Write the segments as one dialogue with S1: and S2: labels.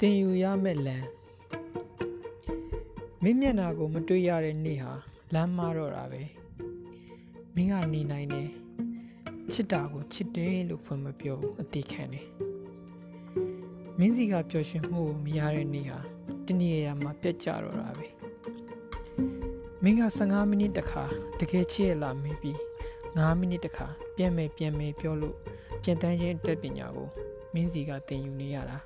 S1: တင်ယူရမယ့်လမ်းမင်းမျက်နာကို မတွေ့ရတဲ့နေ့ဟာလမ်းမတော့တာပဲမင်းကနေနိုင်တယ်ချစ်တာကိုချစ်တယ်လို့ဖွင့်မပြောဘူးအတိခံတယ်မင်းစီကပျော်ရွှင်မှုကိုမရတဲ့နေ့ဟာတနည်းအားမှာပြတ်ကြတော့တာပဲမင်းက15မိနစ်တခါတကယ်ချစ်ရလားမေးပြီး9မိနစ်တခါပြန်မယ်ပြန်မယ်ပြောလို့ပြန်တန်းချင်းတက်ပညာကိုမင်းစီကသင်ယူနေရတာ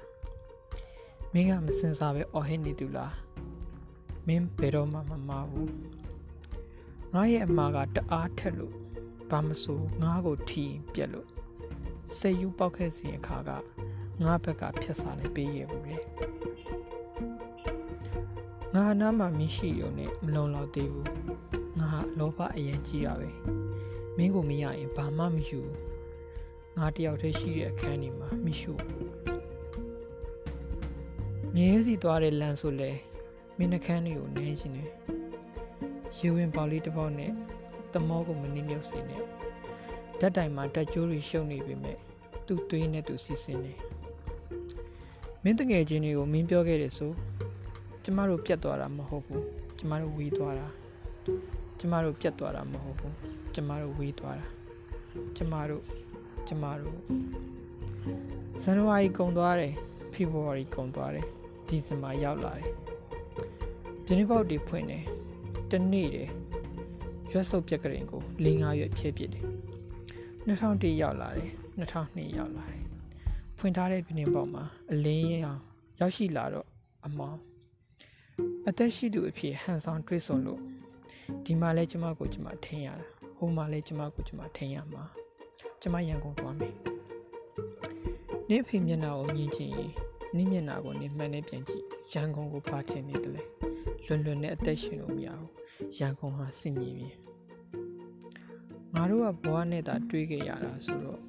S1: မင်းကမစင်စားပဲအော်ဟစ်နေတူလားမင်းဘယ်တော့မှမမဘူးငါရဲ့အမာကတအားထက်လို့ဘာမဆိုငါကိုထီပြက်လို့စိတ်ယူပေါက်ခဲ့စဉ်အခါကငါဘက်ကဖြတ်စားလိုက်ပေးခဲ့ဘူးလေငါနားမှာမင်းရှိရုံနဲ့မလုံလောက်သေးဘူးငါလောဘအရင်ကြီးတာပဲမင်းကိုမရရင်ဘာမှမယူငါတယောက်တည်းရှိတဲ့အခန်းဒီမှာမရှိဘူး မြင်းစီသွားတဲ့လမ်းဆိုလဲမင်းနှခမ်းတွေကိုနင်းရှင်တယ်ရေဝင်ပေါလေးတစ်ပေါက်နဲ့တမောကိုမနှိမ့်မြုပ်စေနဲ့ဓာတ်တိုင်မှာတက်ကြိုးတွေရှုံနေပေမဲ့သူ့သွေးနဲ့သူစီစဉ်နေမင်းတငယ်ချင်းတွေကိုမင်းပြောခဲ့တယ်ဆိုကျမတို့ပြတ်သွားတာမဟုတ်ဘူးကျမတို့ဝေးသွားတာကျမတို့ပြတ်သွားတာမဟုတ်ဘူးကျမတို့ဝေးသွားတာကျမတို့ကျမတို့ဇန်နဝါရီကုန်သွားတယ်ဖေဖော်ဝါရီကုန်သွားတယ် ဒီဇင်ဘာရောက်လာတယ်ပြင်းပေါက်တွေဖွင့်တယ်တနေ့တယ်ရွက်စုပ်ပြက်ကလေးကို၄၅ရွက်ဖြည့်ပြစ်တယ်2001ရောက်လာတယ်2002ရောက်လာတယ်ဖွင့်ထားတဲ့ပြင်းပေါက်မှာအလင်းရောင်ရောက်ရှိလာတော့အမောင်အသက်ရှိသူအဖြစ်ဟန်ဆောင်တွေးဆုံလို့ဒီမှာလဲကျမကိုကျမထင်ရတာဟိုမှာလဲကျမကိုကျမထင်ရမှာကျမရန်ကုန်သွားမယ်နင့်ဖေမျက်နှာကိုမြင်ချင်ရင် နင့်မျက်နှာကိုနင့်မှန်နဲ့ပြန်ကြည့်ရန်ကုန်ကိုဖားချင်နေတယ်လေလွန်လွန်နဲ့အသက်ရှင်လို့မရဘူးရန်ကုန်ဟာစင်မြေပြင်ငါတို့ကဘဝနဲ့သာတွေးခဲ့ရတာဆိုတော့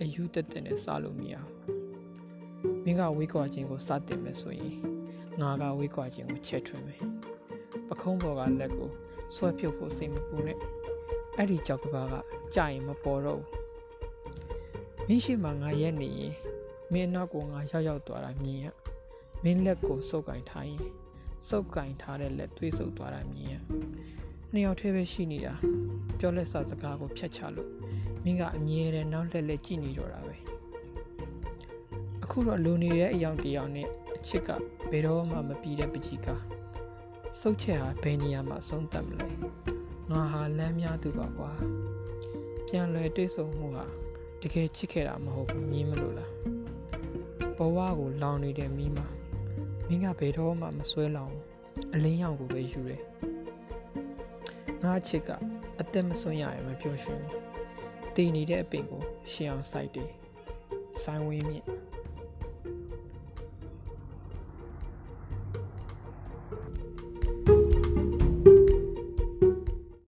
S1: အယူတက်တက်နဲ့စားလို့မရဘူးမင်းကဝေးကွာခြင်းကိုစတင်မယ်ဆိုရင်ငါကဝေးကွာခြင်းကိုချက်ထွင်မယ်ပခုံးပေါ်ကလက်ကိုဆွဲဖြုတ်ဖို့စိတ်မပူနဲ့အဲ့ဒီကြောက်ကဘာကကြာရင်မပေါ်တော့ဘူးမင်းရှိမှငါရက်နေရင် မင်းနောက်ကိုငါရောက်ရောက်သွားတာမြင်ရမင်းလက်ကိုစုပ်ကင်ထားရင်စုပ်ကင်ထားတဲ့လက်သွေးဆုပ်သွားတာမြင်ရနှစ်ယောက်တည်းပဲရှိနေတာပြောလက်စာစကားကိုဖြတ်ချလို့မင်းကအမြဲတမ်းနောက်လက်လက်ကြည့်နေတော့တာပဲအခုတော့လူနေတဲ့အယောင်တယောင်နဲ့အချစ်ကဘယ်တော့မှမပြီးတဲ့ပကြီးကားစုပ်ချက်ဟာဘယ်နေရာမှာဆုံးသက်မလဲငါဟာလမ်းများသူပါကွာပြန်လွယ်တွေးဆုံမှုဟာတကယ်ချစ်ခဲ့တာမဟုတ်ဘူးမြင်မလို့လား ဘဝကိုလောင်နေတဲ့မိမမင်းကဘယ်တော့မှမဆွဲလောင်အလင်းရောင်ကိုပဲယူတယ်ငါချစ်ကအသက်မစွန့်ရရင်မပြောရှင်တည်နေတဲ့အပင်ကိုရှင်းအောင်စိုက်တယ်ဆိုင်းဝင်းမြင့်